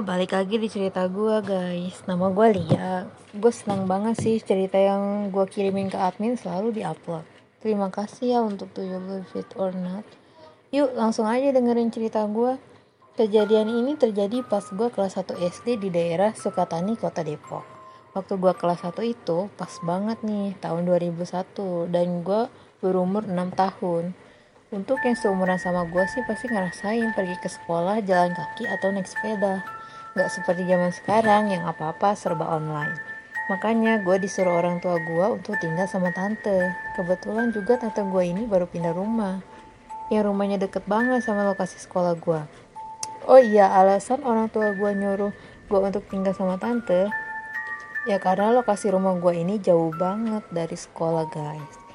balik lagi di cerita gue guys. Nama gue Lia. Gue senang banget sih cerita yang gue kirimin ke admin selalu diupload. Terima kasih ya untuk to you believe it or not. Yuk langsung aja dengerin cerita gue Kejadian ini terjadi pas gue kelas 1 SD di daerah Sukatani, Kota Depok. Waktu gue kelas 1 itu pas banget nih tahun 2001 Dan gue berumur 6 tahun untuk yang seumuran sama gue sih pasti ngerasain pergi ke sekolah jalan kaki atau naik sepeda. Gak seperti zaman sekarang yang apa-apa serba online. Makanya gue disuruh orang tua gue untuk tinggal sama tante. Kebetulan juga tante gue ini baru pindah rumah. Yang rumahnya deket banget sama lokasi sekolah gue. Oh iya, alasan orang tua gue nyuruh gue untuk tinggal sama tante. Ya karena lokasi rumah gue ini jauh banget dari sekolah guys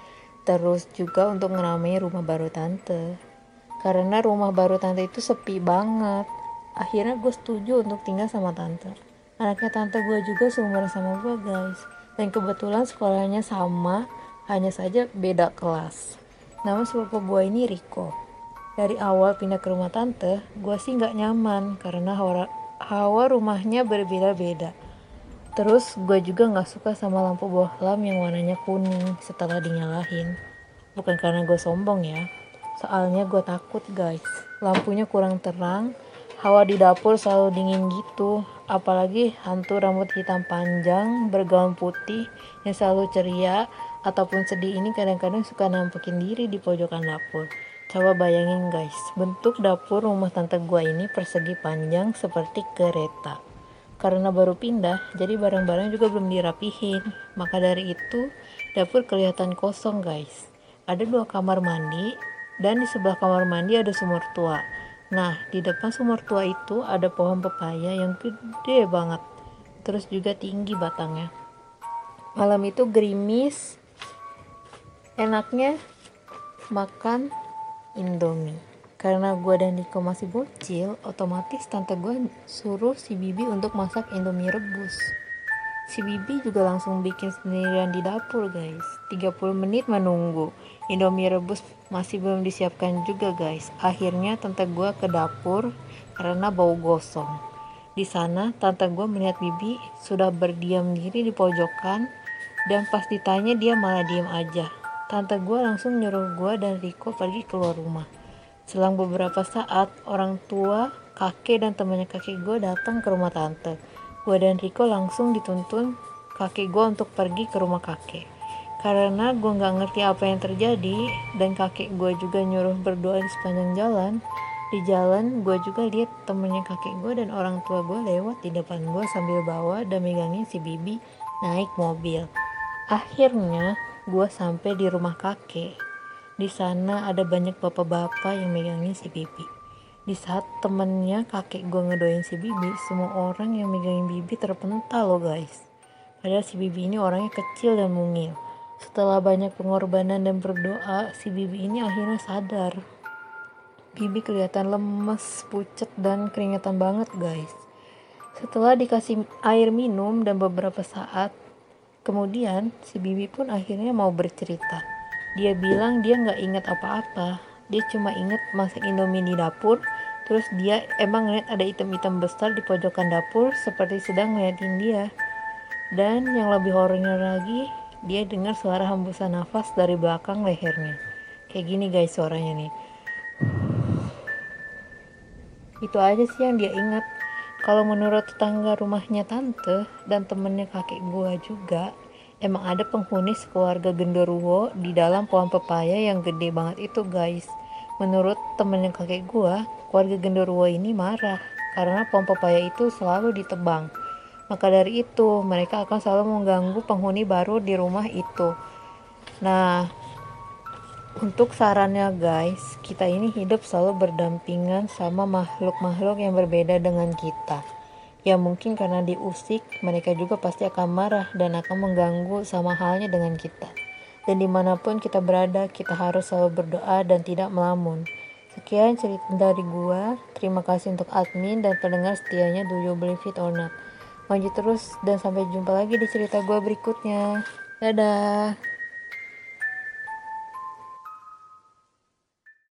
terus juga untuk ngeramai rumah baru tante. Karena rumah baru tante itu sepi banget. Akhirnya gue setuju untuk tinggal sama tante. Anaknya tante gue juga seumuran sama gue guys. Dan kebetulan sekolahnya sama hanya saja beda kelas. Nama sepupu gue ini Riko. Dari awal pindah ke rumah tante gue sih nggak nyaman karena hawa, hawa rumahnya berbeda-beda Terus gue juga gak suka sama lampu bohlam yang warnanya kuning setelah dinyalain. Bukan karena gue sombong ya, soalnya gue takut guys. Lampunya kurang terang, hawa di dapur selalu dingin gitu. Apalagi hantu rambut hitam panjang, bergaun putih, yang selalu ceria, ataupun sedih ini kadang-kadang suka nampekin diri di pojokan dapur. Coba bayangin guys, bentuk dapur rumah tante gue ini persegi panjang seperti kereta karena baru pindah, jadi barang-barang juga belum dirapihin. Maka dari itu, dapur kelihatan kosong guys. Ada dua kamar mandi, dan di sebelah kamar mandi ada sumur tua. Nah, di depan sumur tua itu ada pohon pepaya yang gede banget. Terus juga tinggi batangnya. Malam itu gerimis. Enaknya makan Indomie. Karena gue dan Niko masih bocil, otomatis tante gue suruh si Bibi untuk masak indomie rebus. Si Bibi juga langsung bikin sendirian di dapur guys. 30 menit menunggu. Indomie rebus masih belum disiapkan juga guys. Akhirnya tante gue ke dapur karena bau gosong. Di sana tante gue melihat Bibi sudah berdiam diri di pojokan dan pas ditanya dia malah diem aja. Tante gue langsung nyuruh gue dan Riko pergi keluar rumah. Selang beberapa saat, orang tua, kakek dan temannya kakek gue datang ke rumah tante. Gue dan Riko langsung dituntun kakek gue untuk pergi ke rumah kakek. Karena gue gak ngerti apa yang terjadi dan kakek gue juga nyuruh berdoa di sepanjang jalan. Di jalan gue juga lihat temennya kakek gue dan orang tua gue lewat di depan gue sambil bawa dan megangin si Bibi naik mobil. Akhirnya gue sampai di rumah kakek di sana ada banyak bapak-bapak yang megangin si Bibi. Di saat temennya kakek gue ngedoain si Bibi, semua orang yang megangin Bibi terpental loh guys. Padahal si Bibi ini orangnya kecil dan mungil. Setelah banyak pengorbanan dan berdoa, si Bibi ini akhirnya sadar. Bibi kelihatan lemes, pucet, dan keringetan banget guys. Setelah dikasih air minum dan beberapa saat, kemudian si Bibi pun akhirnya mau bercerita. Dia bilang dia nggak inget apa-apa. Dia cuma inget masak indomie di dapur. Terus dia emang ngeliat ada item-item besar di pojokan dapur seperti sedang ngeliatin dia. Dan yang lebih horornya lagi, dia dengar suara hembusan nafas dari belakang lehernya. Kayak gini guys suaranya nih. Itu aja sih yang dia ingat. Kalau menurut tetangga rumahnya tante dan temennya kakek gua juga, emang ada penghuni sekeluarga genderuwo di dalam pohon pepaya yang gede banget itu guys. Menurut temennya kakek gua keluarga genderuwo ini marah karena pohon pepaya itu selalu ditebang. Maka dari itu mereka akan selalu mengganggu penghuni baru di rumah itu. Nah untuk sarannya guys kita ini hidup selalu berdampingan sama makhluk-makhluk yang berbeda dengan kita Ya mungkin karena diusik, mereka juga pasti akan marah dan akan mengganggu sama halnya dengan kita. Dan di mana pun kita berada, kita harus selalu berdoa dan tidak melamun. Sekian cerita dari gua. Terima kasih untuk admin dan pendengar setianya Do You Believe It or Not. Lanjut terus dan sampai jumpa lagi di cerita gua berikutnya. Dadah.